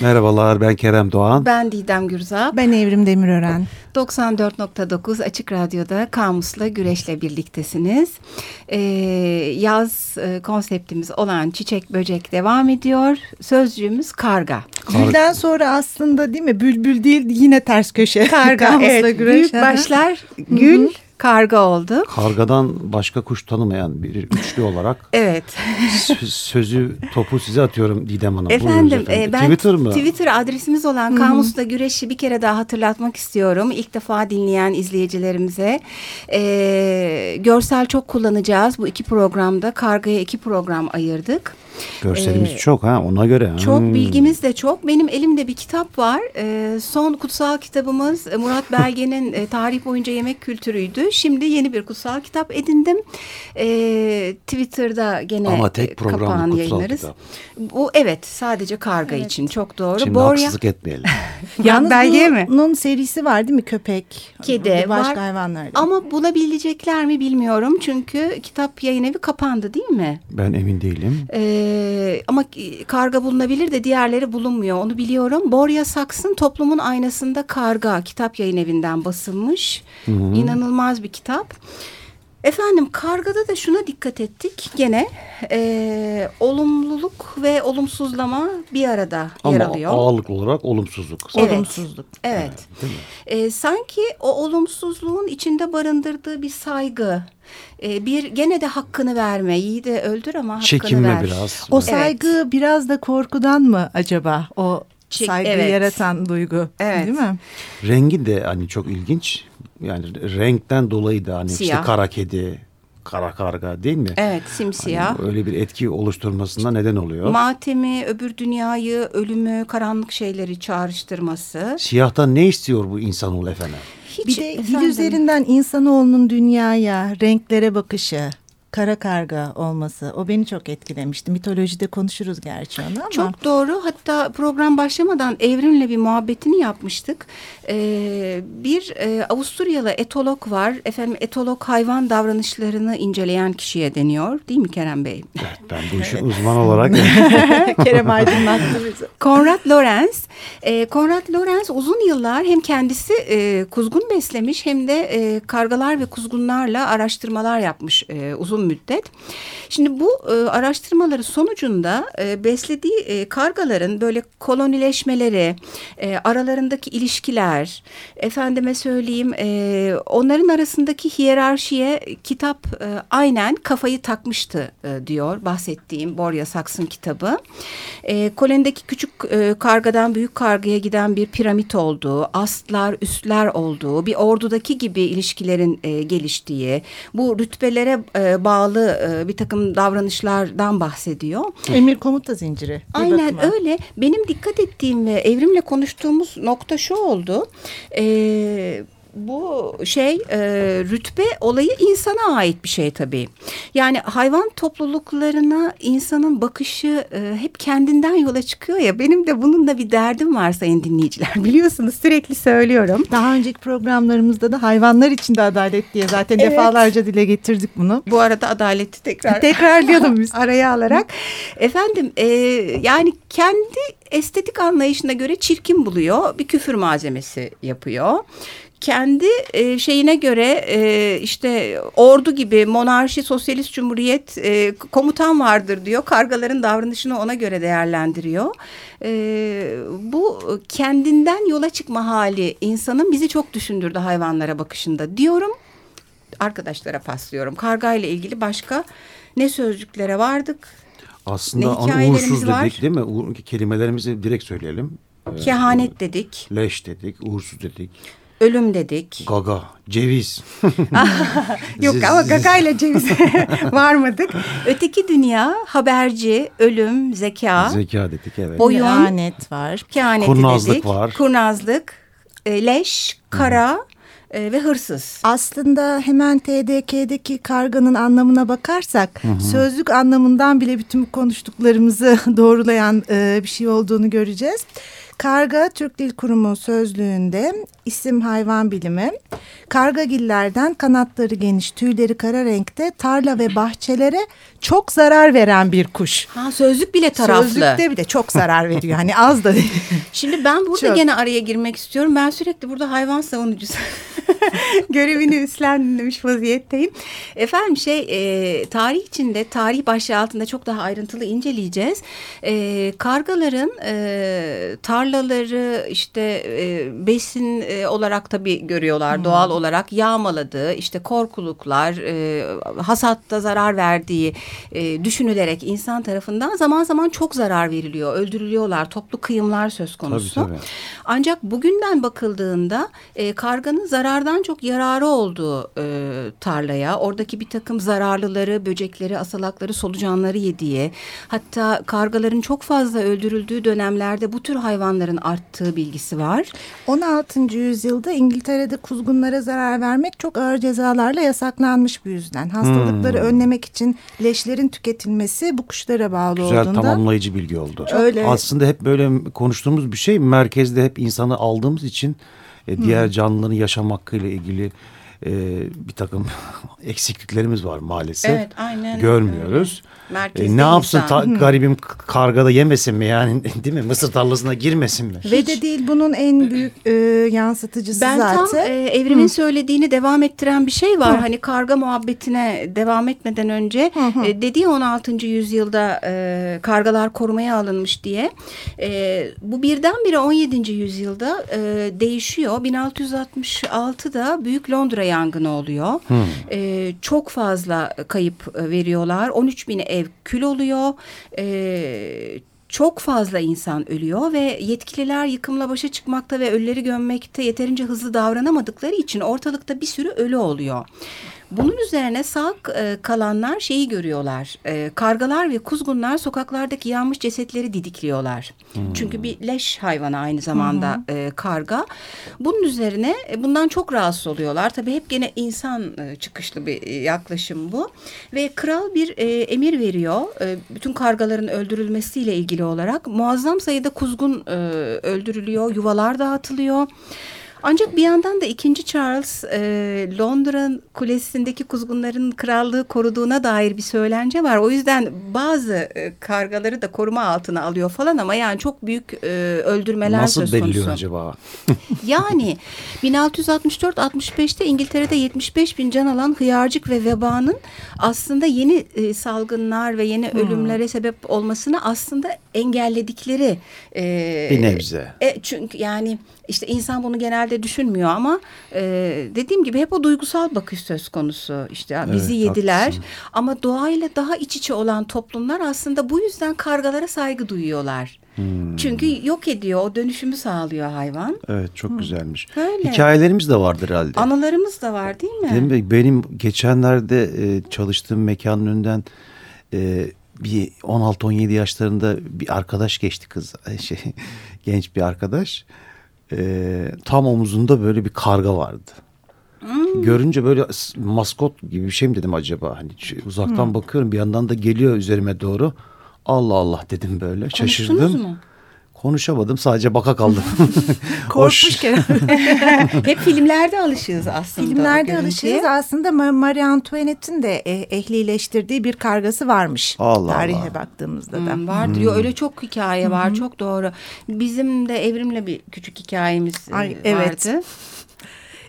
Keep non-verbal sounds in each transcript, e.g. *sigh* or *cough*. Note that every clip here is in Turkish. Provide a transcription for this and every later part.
Merhabalar ben Kerem Doğan. Ben Didem Gürza. Ben Evrim Demirören. 94.9 Açık Radyo'da Kamus'la Güreş'le birliktesiniz. Ee, yaz e, konseptimiz olan Çiçek Böcek devam ediyor. Sözcüğümüz karga. karga. Gülden sonra aslında değil mi? Bülbül değil yine ters köşe. Karga *laughs* Kamus'la evet. Güreş. Büyük başlar gül. Hı -hı karga oldu. Kargadan başka kuş tanımayan bir üçlü olarak. *laughs* evet. sözü topu size atıyorum Didem Hanım. Efendim, efendim. E, ben Twitter mı? Twitter adresimiz olan Hı -hı. Kamus'la Güreş'i bir kere daha hatırlatmak istiyorum. İlk defa dinleyen izleyicilerimize. E, görsel çok kullanacağız. Bu iki programda kargaya iki program ayırdık. Görselimiz ee, çok ha ona göre. Çok hmm. bilgimiz de çok. Benim elimde bir kitap var. Ee, son kutsal kitabımız e, Murat Belge'nin e, tarih boyunca yemek kültürüydü. Şimdi yeni bir kutsal kitap edindim. Ee, Twitter'da gene Ama tek kapağını yayınlarız. Kitap. Bu evet sadece karga evet. için çok doğru. Şimdi Borya... haksızlık etmeyelim. *laughs* Yalnız Belge mi? Bunun serisi var değil mi? Köpek, kedi başka var. hayvanlar. Ama bulabilecekler mi bilmiyorum. Çünkü kitap yayın evi kapandı değil mi? Ben emin değilim. Ee, ee, ama karga bulunabilir de diğerleri bulunmuyor. Onu biliyorum. Borya Saks'ın Toplumun Aynasında Karga kitap yayın evinden basılmış. Hı hı. İnanılmaz bir kitap. Efendim kargada da şuna dikkat ettik gene e, olumluluk ve olumsuzlama bir arada Ama yer alıyor. Ama ağırlık olarak olumsuzluk. Evet, olumsuzluk. Evet. evet e, sanki o olumsuzluğun içinde barındırdığı bir saygı, e, bir gene de hakkını verme, iyi de öldür ama hakkını Çekinme ver. biraz. O saygı evet. biraz da korkudan mı acaba o saygı evet. yaratan duygu evet. değil mi? Rengi de hani çok ilginç yani renkten dolayı da hani Siyah. işte kara kedi, kara karga değil mi? Evet simsiyah. Hani öyle bir etki oluşturmasına neden oluyor. Matemi, öbür dünyayı, ölümü, karanlık şeyleri çağrıştırması. Siyahtan ne istiyor bu insanoğlu efendim? Hiç, bir de efendim. dil üzerinden insanoğlunun dünyaya, renklere bakışı kara karga olması o beni çok etkilemişti. Mitolojide konuşuruz gerçi onu ama. Çok doğru. Hatta program başlamadan Evrim'le bir muhabbetini yapmıştık. Ee, bir e, Avusturyalı etolog var. Efendim etolog hayvan davranışlarını inceleyen kişiye deniyor. Değil mi Kerem Bey? Evet ben bu işin uzman olarak. *laughs* Kerem *laughs* aydınlattı bizi. Konrad Lorenz. E, Konrad Lorenz uzun yıllar hem kendisi e, kuzgun beslemiş hem de e, kargalar ve kuzgunlarla araştırmalar yapmış e, uzun müddet. Şimdi bu e, araştırmaları sonucunda e, beslediği e, kargaların böyle kolonileşmeleri, e, aralarındaki ilişkiler, efendime söyleyeyim e, onların arasındaki hiyerarşiye kitap e, aynen kafayı takmıştı e, diyor bahsettiğim Borya Saks'ın kitabı. E, kolonideki küçük e, kargadan büyük kargaya giden bir piramit olduğu, astlar, üstler olduğu, bir ordudaki gibi ilişkilerin e, geliştiği, bu rütbelere e, bağlı bağlı e, bir takım davranışlardan bahsediyor. Emir komuta zinciri. Aynen bakıma. öyle. Benim dikkat ettiğim ve evrimle konuştuğumuz nokta şu oldu. E, bu şey e, rütbe olayı insana ait bir şey tabii. Yani hayvan topluluklarına insanın bakışı e, hep kendinden yola çıkıyor ya. Benim de bununla bir derdim var sayın dinleyiciler. *laughs* Biliyorsunuz sürekli söylüyorum. Daha önceki programlarımızda da hayvanlar için de adalet diye zaten evet. defalarca dile getirdik bunu. Bu arada adaleti tekrar *laughs* tekrarlıyordum biz araya alarak. Efendim e, yani kendi estetik anlayışına göre çirkin buluyor. Bir küfür malzemesi yapıyor kendi e, şeyine göre e, işte ordu gibi monarşi, sosyalist cumhuriyet e, komutan vardır diyor. Kargaların davranışını ona göre değerlendiriyor. E, bu kendinden yola çıkma hali insanın bizi çok düşündürdü hayvanlara bakışında diyorum. Arkadaşlara paslıyorum. Karga ile ilgili başka ne sözcüklere vardık? Aslında onu uğursuz var. dedik değil mi? Kelimelerimizi direkt söyleyelim. Kehanet dedik. Leş dedik, uğursuz dedik ölüm dedik. Gaga, ceviz. *laughs* Yok ama gaga ile ceviz *laughs* varmadık. Öteki dünya haberci, ölüm, zeka. Zeka dedik evet. Boyun. Kehanet var. Kehaneti Kurnazlık dedik. var. Kurnazlık, e, leş, kara. Hı e, ve hırsız. Aslında hemen TDK'deki karganın anlamına bakarsak hı hı. sözlük anlamından bile bütün konuştuklarımızı *laughs* doğrulayan e, bir şey olduğunu göreceğiz. Karga Türk Dil Kurumu sözlüğünde isim hayvan bilimi. Kargagillerden kanatları geniş, tüyleri kara renkte, tarla ve bahçelere çok zarar veren bir kuş. Ha sözlük bile taraflı. Sözlükte bile çok zarar veriyor. Hani az da değil. *laughs* Şimdi ben burada çok. gene araya girmek istiyorum. Ben sürekli burada hayvan savunucusu *laughs* *laughs* görevini üstlenmiş vaziyetteyim. Efendim şey e, tarih içinde tarih başlığı altında çok daha ayrıntılı inceleyeceğiz. E, kargaların e, tarlaları işte e, besin e, olarak tabii görüyorlar hmm. doğal olarak yağmaladığı işte korkuluklar e, hasatta zarar verdiği e, düşünülerek insan tarafından zaman zaman çok zarar veriliyor öldürülüyorlar toplu kıyımlar söz konusu. Tabii, tabii. Ancak bugünden bakıldığında e, karganın zarardan çok yararı olduğu e, tarlaya oradaki bir takım zararlıları böcekleri asalakları solucanları yediği hatta kargaların çok fazla öldürüldüğü dönemlerde bu tür hayvanların arttığı bilgisi var. 16. yüzyılda İngiltere'de kuzgunlara zarar vermek çok ağır cezalarla yasaklanmış bu yüzden. Hastalıkları hmm. önlemek için leşlerin tüketilmesi bu kuşlara bağlı Güzel, olduğunda. Güzel tamamlayıcı bilgi oldu. Öyle. Aslında hep böyle konuştuğumuz bir şey merkezde hep insanı aldığımız için e, diğer hmm. canlıların yaşam hakkıyla ilgili e, bir takım *laughs* eksikliklerimiz var maalesef. Evet, aynen. Görmüyoruz. E, ne yapsın ta, garibim kargada yemesin mi yani *laughs* değil mi? Mısır tarlasına girmesin mi? Ve de değil bunun en büyük e, yansıtıcısı ben zaten. Ben tam e, evrimin Hı. söylediğini devam ettiren bir şey var. Hı. Hani karga muhabbetine devam etmeden önce Hı. e, dediği 16. yüzyılda e, kargalar korumaya alınmış diye. E, bu birdenbire 17. yüzyılda e, değişiyor. 1666'da Büyük Londra yangını oluyor. E, çok fazla kayıp veriyorlar. 13 bin ev kül oluyor. E, çok fazla insan ölüyor ve yetkililer yıkımla başa çıkmakta ve ölüleri gömmekte yeterince hızlı davranamadıkları için ortalıkta bir sürü ölü oluyor. Bunun üzerine sağ e, kalanlar şeyi görüyorlar. E, kargalar ve kuzgunlar sokaklardaki yanmış cesetleri didikliyorlar. Hmm. Çünkü bir leş hayvanı aynı zamanda hmm. e, karga. Bunun üzerine e, bundan çok rahatsız oluyorlar. Tabii hep gene insan e, çıkışlı bir yaklaşım bu. Ve kral bir e, emir veriyor. E, bütün kargaların öldürülmesiyle ilgili olarak muazzam sayıda kuzgun e, öldürülüyor. Yuvalar dağıtılıyor. Ancak bir yandan da ikinci Charles e, Londra kulesindeki kuzgunların krallığı koruduğuna dair bir söylence var. O yüzden bazı e, kargaları da koruma altına alıyor falan ama yani çok büyük e, öldürmeler Nasıl söz konusu. Nasıl belirliyor acaba? *laughs* yani 1664-65'te İngiltere'de 75 bin can alan hıyarcık ve vebanın aslında yeni e, salgınlar ve yeni hmm. ölümlere sebep olmasını aslında engelledikleri. E, bir nebze. E, çünkü yani işte insan bunu genelde düşünmüyor ama e, dediğim gibi hep o duygusal bakış söz konusu. İşte bizi evet, yediler haklısın. ama doğayla daha iç içe olan toplumlar aslında bu yüzden kargalara saygı duyuyorlar. Hmm. Çünkü yok ediyor, o dönüşümü sağlıyor hayvan. Evet, çok hmm. güzelmiş. Öyle. Hikayelerimiz de vardır herhalde. Anılarımız da var değil mi? Değil mi? Benim geçenlerde e, çalıştığım mekanın önünden e, bir 16-17 yaşlarında bir arkadaş geçti kız. *laughs* Şey, genç bir arkadaş e, tam omuzunda böyle bir karga vardı. Hmm. Görünce böyle maskot gibi bir şey mi dedim acaba? Hani uzaktan hmm. bakıyorum bir yandan da geliyor üzerime doğru. Allah Allah dedim böyle şaşırdım. Mu? Konuşamadım sadece baka kaldım. *laughs* Korkmuş Kerem. *laughs* Hep filmlerde alışığız aslında. Filmlerde alışığız aslında Marie Antoinette'in de eh, ehlileştirdiği bir kargası varmış. Allah Tarihe Allah. baktığımızda da. Hmm, var diyor hmm. öyle çok hikaye var hmm. çok doğru. Bizim de evrimle bir küçük hikayemiz e, Ay, evet. vardı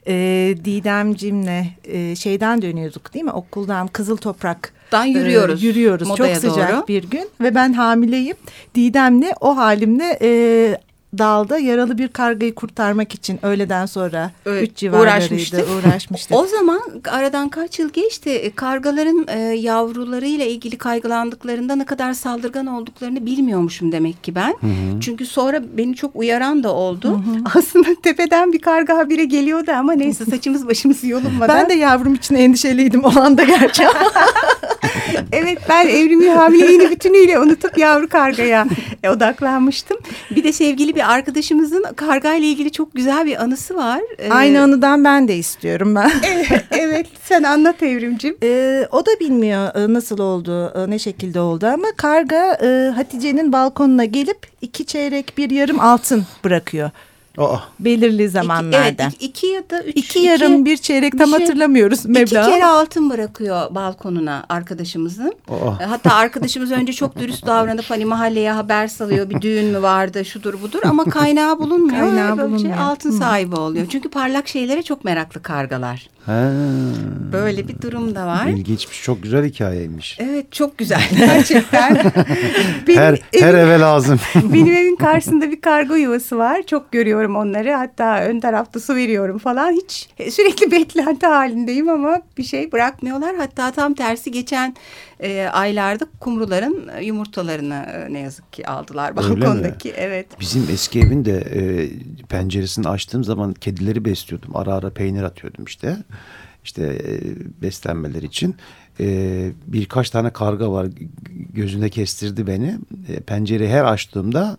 e, Didemcimle e, şeyden dönüyorduk değil mi? Okuldan Kızıl Toprak Dan yürüyoruz. E, yürüyoruz. Çok sıcak doğru. bir gün ve ben hamileyim. Didem'le o halimle e, dalda yaralı bir kargayı kurtarmak için öğleden sonra evet, üç civarlarıydı *laughs* uğraşmıştık. o zaman aradan kaç yıl geçti e, kargaların e, yavrularıyla ilgili kaygılandıklarında ne kadar saldırgan olduklarını bilmiyormuşum demek ki ben. Hı hı. Çünkü sonra beni çok uyaran da oldu. Hı hı. *laughs* Aslında tepeden bir karga habire geliyordu ama neyse saçımız başımız *laughs* yolunmadan. ben de yavrum için endişeliydim o anda gerçi *laughs* evet ben evrimi hamileliğini bütünüyle unutup yavru kargaya odaklanmıştım. Bir de sevgili bir arkadaşımızın kargayla ilgili çok güzel bir anısı var. Ee, Aynı anıdan ben de istiyorum ben. *laughs* evet sen anlat evrimcim. Ee, o da bilmiyor e, nasıl oldu, e, ne şekilde oldu ama karga e, Hatice'nin balkonuna gelip iki çeyrek bir yarım altın bırakıyor. Aa. Belirli zamanlarda. İki, evet iki ya da üç. İki yarım iki, bir çeyrek tam şey, hatırlamıyoruz meblağ. İki kere altın bırakıyor balkonuna arkadaşımızın. Aa. Hatta arkadaşımız önce çok dürüst *laughs* davranıp hani mahalleye haber salıyor. Bir düğün mü vardı şudur budur ama kaynağı bulunmuyor. Kaynağı bulunmuyor. Şey, altın sahibi oluyor. Çünkü parlak şeylere çok meraklı kargalar. Ha. Böyle bir durum da var. İlginçmiş. Çok güzel hikayeymiş. Evet çok güzel *laughs* gerçekten. benim her, her eve lazım. *laughs* benim evin karşısında bir kargo yuvası var. Çok görüyorum onları. Hatta ön tarafta su veriyorum falan. Hiç sürekli *laughs* beklenti halindeyim ama bir şey bırakmıyorlar. Hatta tam tersi geçen e, aylarda kumruların yumurtalarını e, ne yazık ki aldılar balkondaki. Evet. Bizim eski evin de e, penceresini açtığım zaman kedileri besliyordum. Ara ara peynir atıyordum işte. İşte e, beslenmeler için. E, birkaç tane karga var gözüne kestirdi beni. E, pencereyi her açtığımda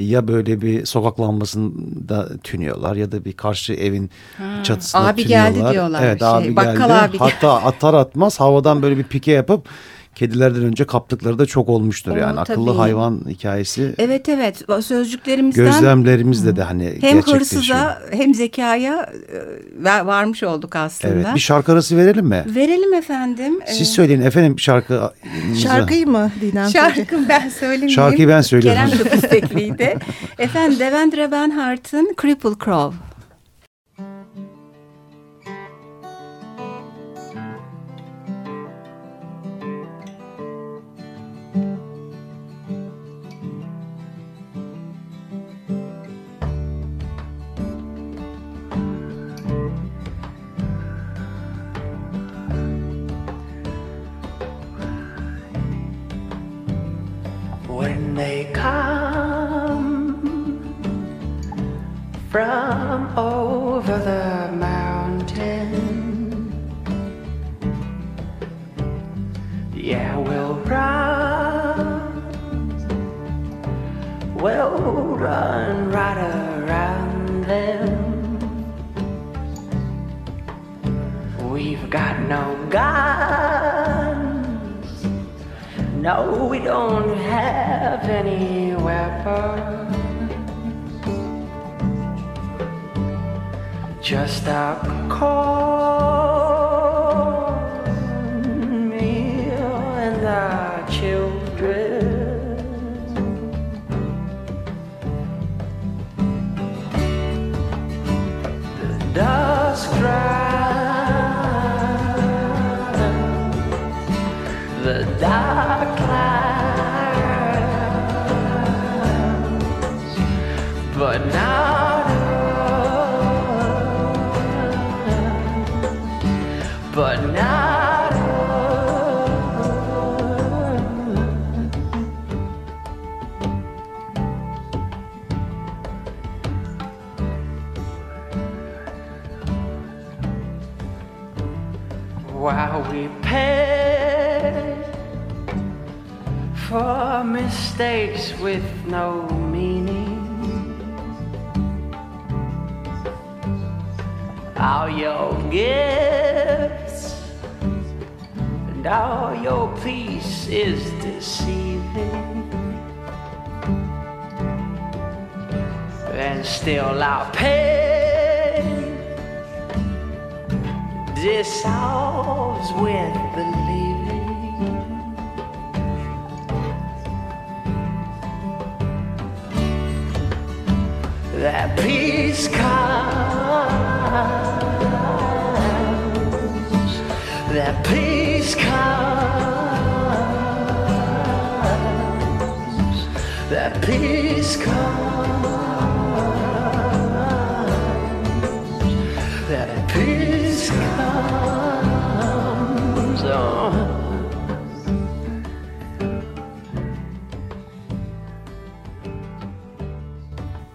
ya böyle bir sokak lambasında tünüyorlar ya da bir karşı evin ha, çatısına abi tünüyorlar. geldi diyorlar. Evet şey, abi bakkal geldi. Abi Hatta atar atmaz havadan böyle bir pike yapıp kedilerden önce kaptıkları da çok olmuştur o, yani. Akıllı hayvan hikayesi. Evet evet sözcüklerimizden. Gözlemlerimizde de hani Hem hırsıza hem zekaya e, varmış olduk aslında. Evet bir şarkı arası verelim mi? Verelim efendim. Siz söyleyin efendim şarkı. Şarkıyı mı Didem? Şarkı ben söylemeyeyim. Şarkıyı ben söylüyorum. Kerem çok istekliydi. *laughs* efendim Devendra Banhart'ın Cripple Crow. when they come from over the mountain. Yeah, we'll run, we'll run right around them. We've got no God. No, we don't have any weapons. Just our call. All your gifts and all your peace is deceiving. And still I'll pay dissolves with believing. That peace comes,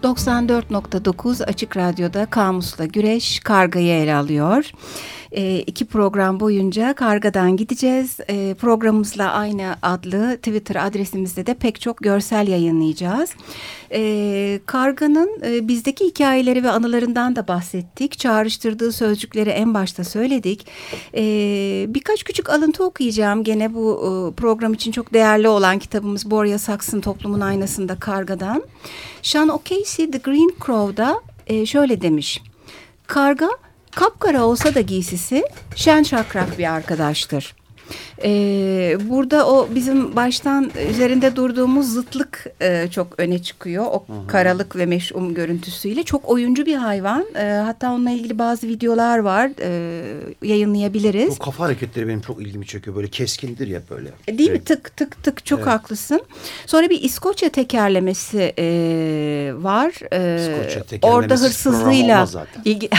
94.9 Açık Radyo'da Kamus'la Güreş Karga'yı ele alıyor. E, iki program boyunca Karga'dan gideceğiz. E, programımızla aynı adlı Twitter adresimizde de pek çok görsel yayınlayacağız. E, Karga'nın e, bizdeki hikayeleri ve anılarından da bahsettik. Çağrıştırdığı sözcükleri en başta söyledik. E, birkaç küçük alıntı okuyacağım. Gene bu e, program için çok değerli olan kitabımız Borya Saks'ın Toplumun Aynasında Karga'dan. Sean O'Casey The Green Crow'da e, şöyle demiş. Karga kapkara olsa da giysisi şen şakrak bir arkadaştır. Ee, burada o bizim baştan üzerinde durduğumuz zıtlık e, çok öne çıkıyor. O karalık ve meş'um görüntüsüyle. Çok oyuncu bir hayvan. E, hatta onunla ilgili bazı videolar var. E, yayınlayabiliriz. Bu kafa hareketleri benim çok ilgimi çekiyor. Böyle keskindir ya böyle. Değil mi? Evet. Tık tık tık çok Evet. haklısın. Sonra bir İskoçya tekerlemesi e, var. E, İskoçya tekerlemesiz orada hırsızlığıyla ilgi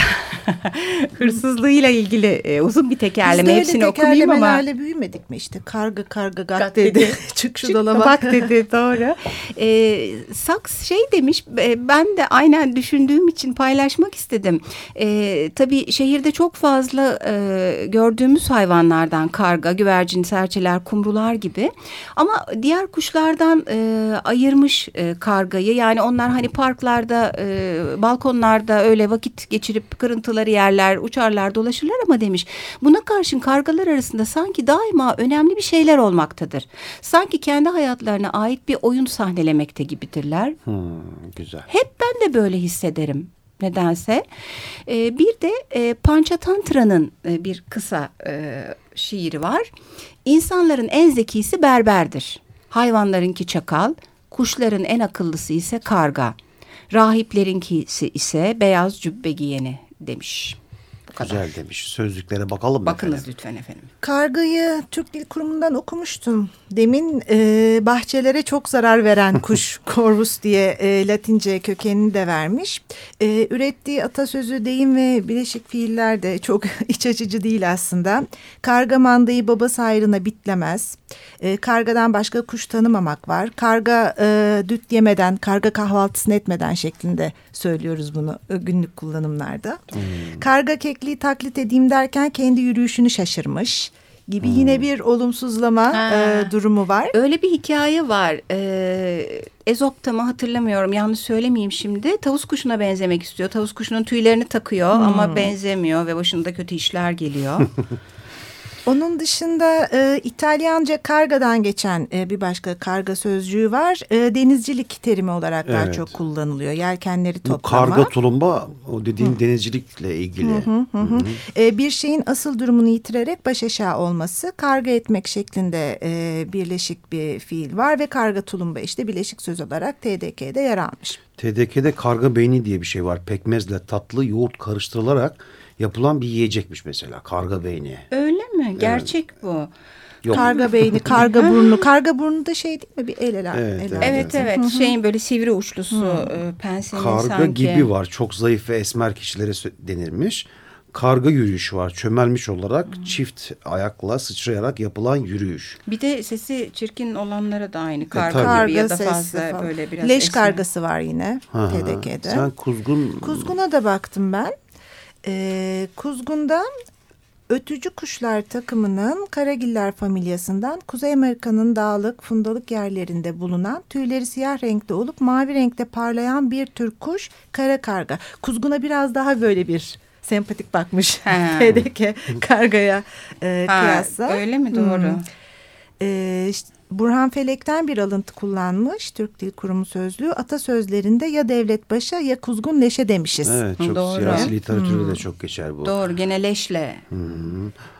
*laughs* hırsızlığıyla ilgili e, uzun bir tekerleme. Hepsini okumayayım ama. Büyümedik mi işte? Karga karga gat, Gat dedi. dedi. *laughs* Çık şu dolaba. bak dedi doğru. *laughs* Ee, Saks şey demiş e, ben de aynen düşündüğüm için paylaşmak istedim. Ee, tabii şehirde çok fazla e, gördüğümüz hayvanlardan karga, güvercin, serçeler, kumrular gibi. Ama diğer kuşlardan e, ayırmış e, kargayı. Yani onlar hani parklarda, e, balkonlarda öyle vakit geçirip kırıntıları yerler, uçarlar, dolaşırlar ama demiş. Buna karşın kargalar arasında sanki daima önemli bir şeyler olmaktadır. Sanki kendi hayatlarına ait bir oyun sahnelemekte gibidirler. Hmm, güzel. Hep ben de böyle hissederim nedense. Ee, bir de e, Panchatantra'nın e, bir kısa e, şiiri var. İnsanların en zekisi berberdir. Hayvanlarınki çakal, kuşların en akıllısı ise karga. Rahiplerinkisi ise beyaz cübbe giyeni demiş. Güzel demiş. Sözlüklere bakalım mı Bakınız efendim? lütfen efendim. Kargayı Türk Dil Kurumu'ndan okumuştum. Demin e, bahçelere çok zarar veren kuş *laughs* Corvus diye e, Latince kökenini de vermiş. E, ürettiği atasözü, deyim ve bileşik fiiller de çok *laughs* iç açıcı değil aslında. Karga mandayı babası ayrına bitlemez. E, kargadan başka kuş tanımamak var. Karga e, düt yemeden, karga kahvaltısını etmeden şeklinde söylüyoruz bunu e, günlük kullanımlarda. Karga kekliği taklit edeyim derken kendi yürüyüşünü şaşırmış gibi yine bir olumsuzlama Ha. e, durumu var. Öyle bir hikaye var. Ee, Ezop'ta mı hatırlamıyorum yanlış söylemeyeyim şimdi. Tavus kuşuna benzemek istiyor. Tavus kuşunun tüylerini takıyor ama benzemiyor ve başında kötü işler geliyor. *laughs* Onun dışında e, İtalyanca kargadan geçen e, bir başka karga sözcüğü var. E, denizcilik terimi olarak daha Evet. çok kullanılıyor. Yelkenleri Bu toplama. karga tulumba o dediğin denizcilikle ilgili. Hı hı. E, bir şeyin asıl durumunu yitirerek baş aşağı olması karga etmek şeklinde e, birleşik bir fiil var ve karga tulumba işte birleşik söz olarak TDK'de yer almış. TDK'de karga beyni diye bir şey var. Pekmezle tatlı yoğurt karıştırılarak yapılan bir yiyecekmiş mesela. Karga beyni. Öyle mi? Gerçek bu. Yok. Karga beyni, karga *laughs* burnu. Karga burnu da şey değil mi? Bir el ele. Evet, el evet. Evet evet şeyin böyle sivri uçlusu e, pensenin Karga sanki. gibi var. Çok zayıf ve esmer kişilere denilmiş. Karga yürüyüşü var. Çömelmiş olarak çift ayakla sıçrayarak yapılan yürüyüş. Bir de sesi çirkin olanlara da aynı karga gibi Karga ya da fazla falan. böyle biraz Leş esmer. kargası var yine hı. TDK'de. Sen kuzgun Kuzguna da baktım ben. Ee, kuzgunda ötücü kuşlar takımının karagiller familyasından Kuzey Amerika'nın dağlık, fundalık yerlerinde bulunan tüyleri siyah renkte olup mavi renkte parlayan bir tür kuş kara karga. Kuzguna biraz daha böyle bir sempatik bakmış. *laughs* TDK kargaya e, Ha, kıyasla. öyle mi doğru? Hmm. Ee, işte Burhan Felek'ten bir alıntı kullanmış Türk Dil Kurumu sözlüğü. Atasözlerinde ya devlet başa ya kuzgun leşe demişiz. Evet çok Doğru. siyasi literatürde de çok geçer bu. Doğru gene leşle.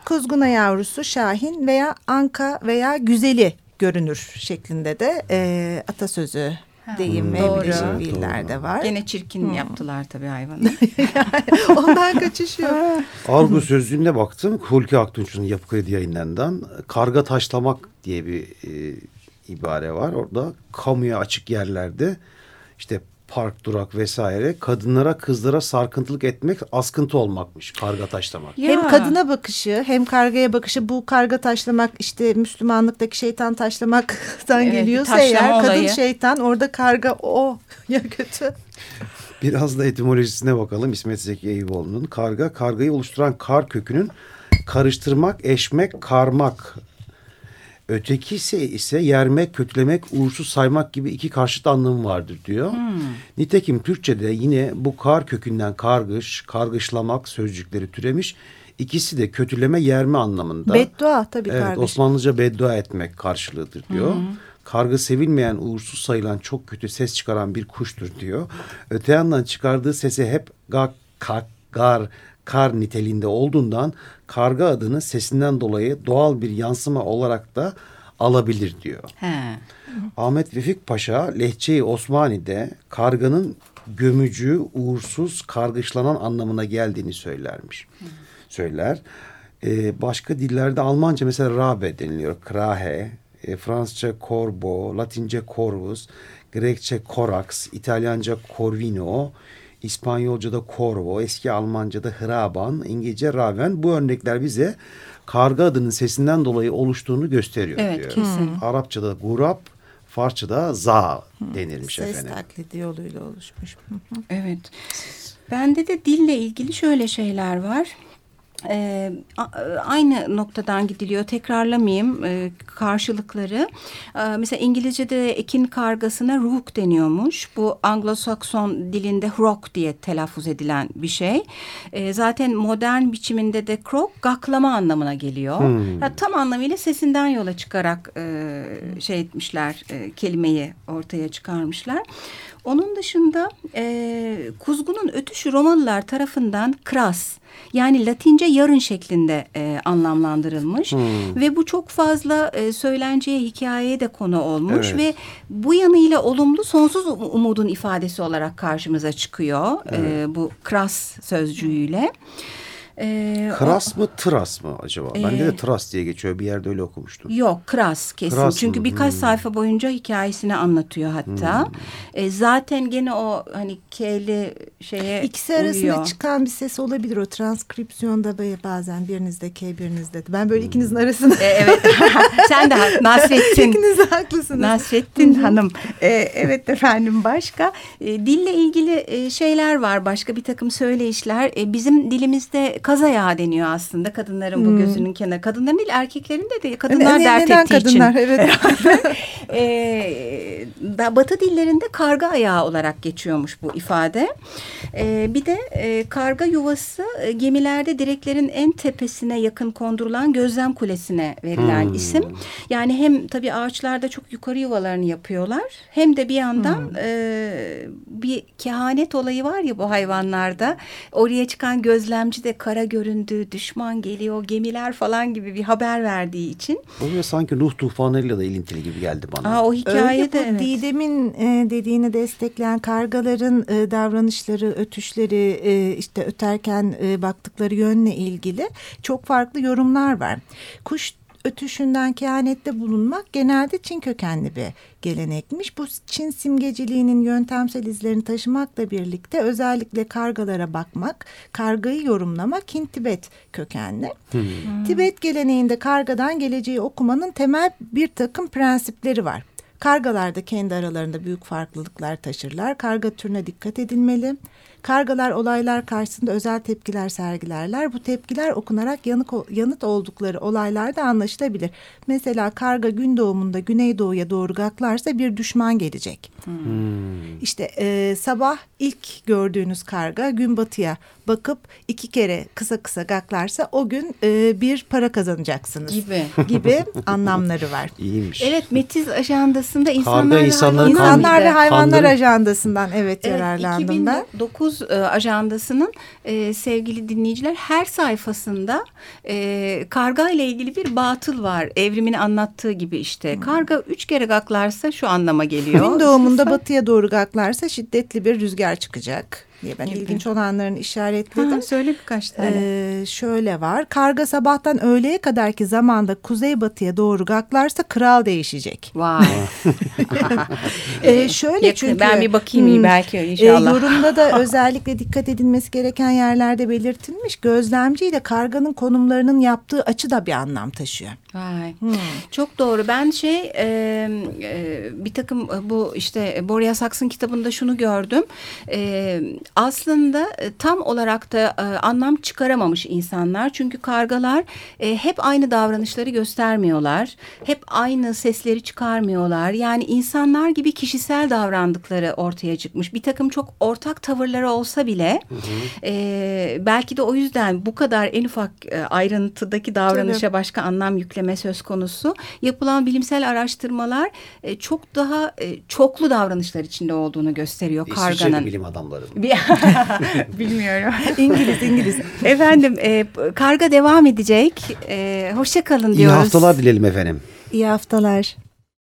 Kuzguna yavrusu Şahin veya Anka veya Güzeli görünür şeklinde de e, atasözü deyim ve doğru. fiiller de var. Gene çirkin yaptılar tabii hayvanı. *laughs* Ondan kaçış yok. Argo sözlüğüne baktım. Hulki Aktunç'un Yapı Kredi yayınlarından karga taşlamak diye bir e, ibare var. Orada kamuya açık yerlerde işte park, durak vesaire kadınlara kızlara sarkıntılık etmek askıntı olmakmış karga taşlamak. Ya. Hem kadına bakışı hem kargaya bakışı bu karga taşlamak işte Müslümanlıktaki şeytan taşlamaktan Evet, geliyorsa taşlama eğer kadın olayı. şeytan orada karga o *laughs* ya kötü. Biraz da etimolojisine bakalım İsmet Zeki Eyüboğlu'nun. Karga, kargayı oluşturan kar kökünün karıştırmak, eşmek, karmak. Ötekisi ise yermek, kötülemek, uğursuz saymak gibi iki karşıt anlamı vardır diyor. Nitekim Türkçe'de yine bu kar kökünden kargış, kargışlamak sözcükleri türemiş. İkisi de kötüleme, yerme anlamında. Beddua tabii Evet, kardeşim. Osmanlıca beddua etmek karşılığıdır diyor. Kargı sevilmeyen, uğursuz sayılan, çok kötü ses çıkaran bir kuştur diyor. Öte yandan çıkardığı sesi hep gak, kak, gar, kar niteliğinde olduğundan karga adını sesinden dolayı doğal bir yansıma olarak da alabilir diyor. He. Ahmet Vefik Paşa Lehçe-i Osmani'de karganın gömücü, uğursuz, kargışlanan anlamına geldiğini söylermiş. Söyler. Ee, başka dillerde Almanca mesela rabe deniliyor. Krahe, e, Fransızca corbo, Latince corvus, Grekçe corax, İtalyanca corvino, İspanyolca'da corvo, eski Almanca'da hraban, İngilizce raven. Bu örnekler bize karga adının sesinden dolayı oluştuğunu gösteriyor Evet, diyor. kesin. Arapçada gurap, Farsçada za denilmiş Ses efendim. taklidi yoluyla oluşmuş. Hı hı. Evet. Bende de dille ilgili şöyle şeyler var. A- aynı noktadan gidiliyor. Tekrarlamayayım e, karşılıkları. Ee, mesela İngilizce'de ekin kargasına rook deniyormuş. Bu Anglo-Sakson dilinde rock diye telaffuz edilen bir şey. Ee, zaten modern biçiminde de croak gaklama anlamına geliyor. Ya, tam anlamıyla sesinden yola çıkarak e, şey etmişler, e, kelimeyi ortaya çıkarmışlar. Onun dışında e, kuzgunun ötüşü Romalılar tarafından kras yani Latince yarın şeklinde e, anlamlandırılmış ve bu çok fazla e, söylenceye hikayeye de konu olmuş Evet. ve bu yanıyla olumlu sonsuz um- umudun ifadesi olarak karşımıza çıkıyor e, bu kras sözcüğüyle. E, o- Kras mı tıras mı acaba? Bende Ee, de tıras diye geçiyor. Bir yerde öyle okumuştum. Yok kras kesin. Kras Çünkü mı? birkaç Hmm. sayfa boyunca hikayesini anlatıyor hatta. E, zaten gene o hani K'li şeye İkisi arasında uyuyor. çıkan bir ses olabilir o transkripsiyonda böyle bazen birinizde K birinizde. Ben böyle ikinizin arasında. E, evet. *laughs* Sen de Nasrettin. İkiniz de haklısınız. Nasrettin Hanım. E, evet efendim başka. E, dille ilgili e, şeyler var. Başka bir takım söyleyişler. E, bizim dilimizde kaz ayağı deniyor aslında. Kadınların bu gözünün kenarı. Kadınların değil erkeklerin de değil. Kadınlar Ne- dert neden ettiği kadınlar? için. Evet. *laughs* E, da- batı dillerinde karga ayağı olarak geçiyormuş bu ifade. E, bir de e, karga yuvası e, gemilerde direklerin en tepesine yakın kondurulan gözlem kulesine verilen isim. Yani hem tabii ağaçlarda çok yukarı yuvalarını yapıyorlar hem de bir yandan e, bir kehanet olayı var ya bu hayvanlarda. Oraya çıkan gözlemci de kara göründü, düşman geliyor, gemiler falan gibi bir haber verdiği için. O ve sanki Nuh tufanıyla da ilintili gibi geldi bana. Aa, o hikaye Öyle de evet. Didem'in e, dediğini destekleyen kargaların e, davranışları, ötüşleri, e, işte öterken e, baktıkları yönle ilgili çok farklı yorumlar var. Kuş ötüşünden kehanette bulunmak genelde Çin kökenli bir gelenekmiş. Bu Çin simgeciliğinin yöntemsel izlerini taşımakla birlikte özellikle kargalara bakmak, kargayı yorumlamak Hint-Tibet kökenli. Tibet geleneğinde kargadan geleceği okumanın temel bir takım prensipleri var. Kargalar da kendi aralarında büyük farklılıklar taşırlar. Karga türüne dikkat edilmeli. Kargalar olaylar karşısında özel tepkiler sergilerler. Bu tepkiler okunarak yanık, yanıt oldukları olaylarda anlaşılabilir. Mesela karga gün doğumunda güneydoğuya doğru gaklarsa bir düşman gelecek. İşte e, sabah ilk gördüğünüz karga gün batıya bakıp iki kere kısa kısa gaklarsa o gün e, bir para kazanacaksınız Gibi. *laughs* gibi anlamları var. İyiymiş. Evet Metiz ajandasında insanlar İnsanlar bir ve hayvanlar Kandırın. ajandasından evet, Evet, yararlandım ben. 2009 e, ajandasının e, sevgili dinleyiciler her sayfasında e, karga ile ilgili bir batıl var. Evrimin anlattığı gibi işte. Karga üç kere gaklarsa şu anlama geliyor. Gün doğumunda batıya doğru gaklarsa şiddetli bir rüzgar çıkacak diye ben Gibi. ilginç olanlarını işaretledim. Ha, söyle birkaç tane. Ee, şöyle var. Karga sabahtan öğleye kadarki zamanda kuzeybatıya doğru gaklarsa kral değişecek. Vay. *laughs* Ee, şöyle Yakın- çünkü ben bir bakayım iyi Hmm. belki e, inşallah. yorumda da *laughs* özellikle dikkat edilmesi gereken yerlerde belirtilmiş. Gözlemci ile karganın konumlarının yaptığı açı da bir anlam taşıyor. Vay. Çok doğru. Ben şey e, e, bir takım e, bu işte Boria Saks'ın kitabında şunu gördüm. E, aslında e, tam olarak da e, anlam çıkaramamış insanlar. Çünkü kargalar e, hep aynı davranışları göstermiyorlar. Hep aynı sesleri çıkarmıyorlar. Yani insanlar gibi kişisel davrandıkları ortaya çıkmış. Bir takım çok ortak tavırları olsa bile e, belki de o yüzden bu kadar en ufak ayrıntıdaki davranışa başka anlam yükleme söz konusu. Yapılan bilimsel araştırmalar çok daha çoklu davranışlar içinde olduğunu gösteriyor İsviçreli karganın. bilim adamları. Bir- *laughs* Bilmiyorum. İngiliz, İngiliz. *laughs* Efendim e, karga devam edecek. E, hoşça kalın İyi diyoruz. haftalar dileyelim efendim. İyi haftalar.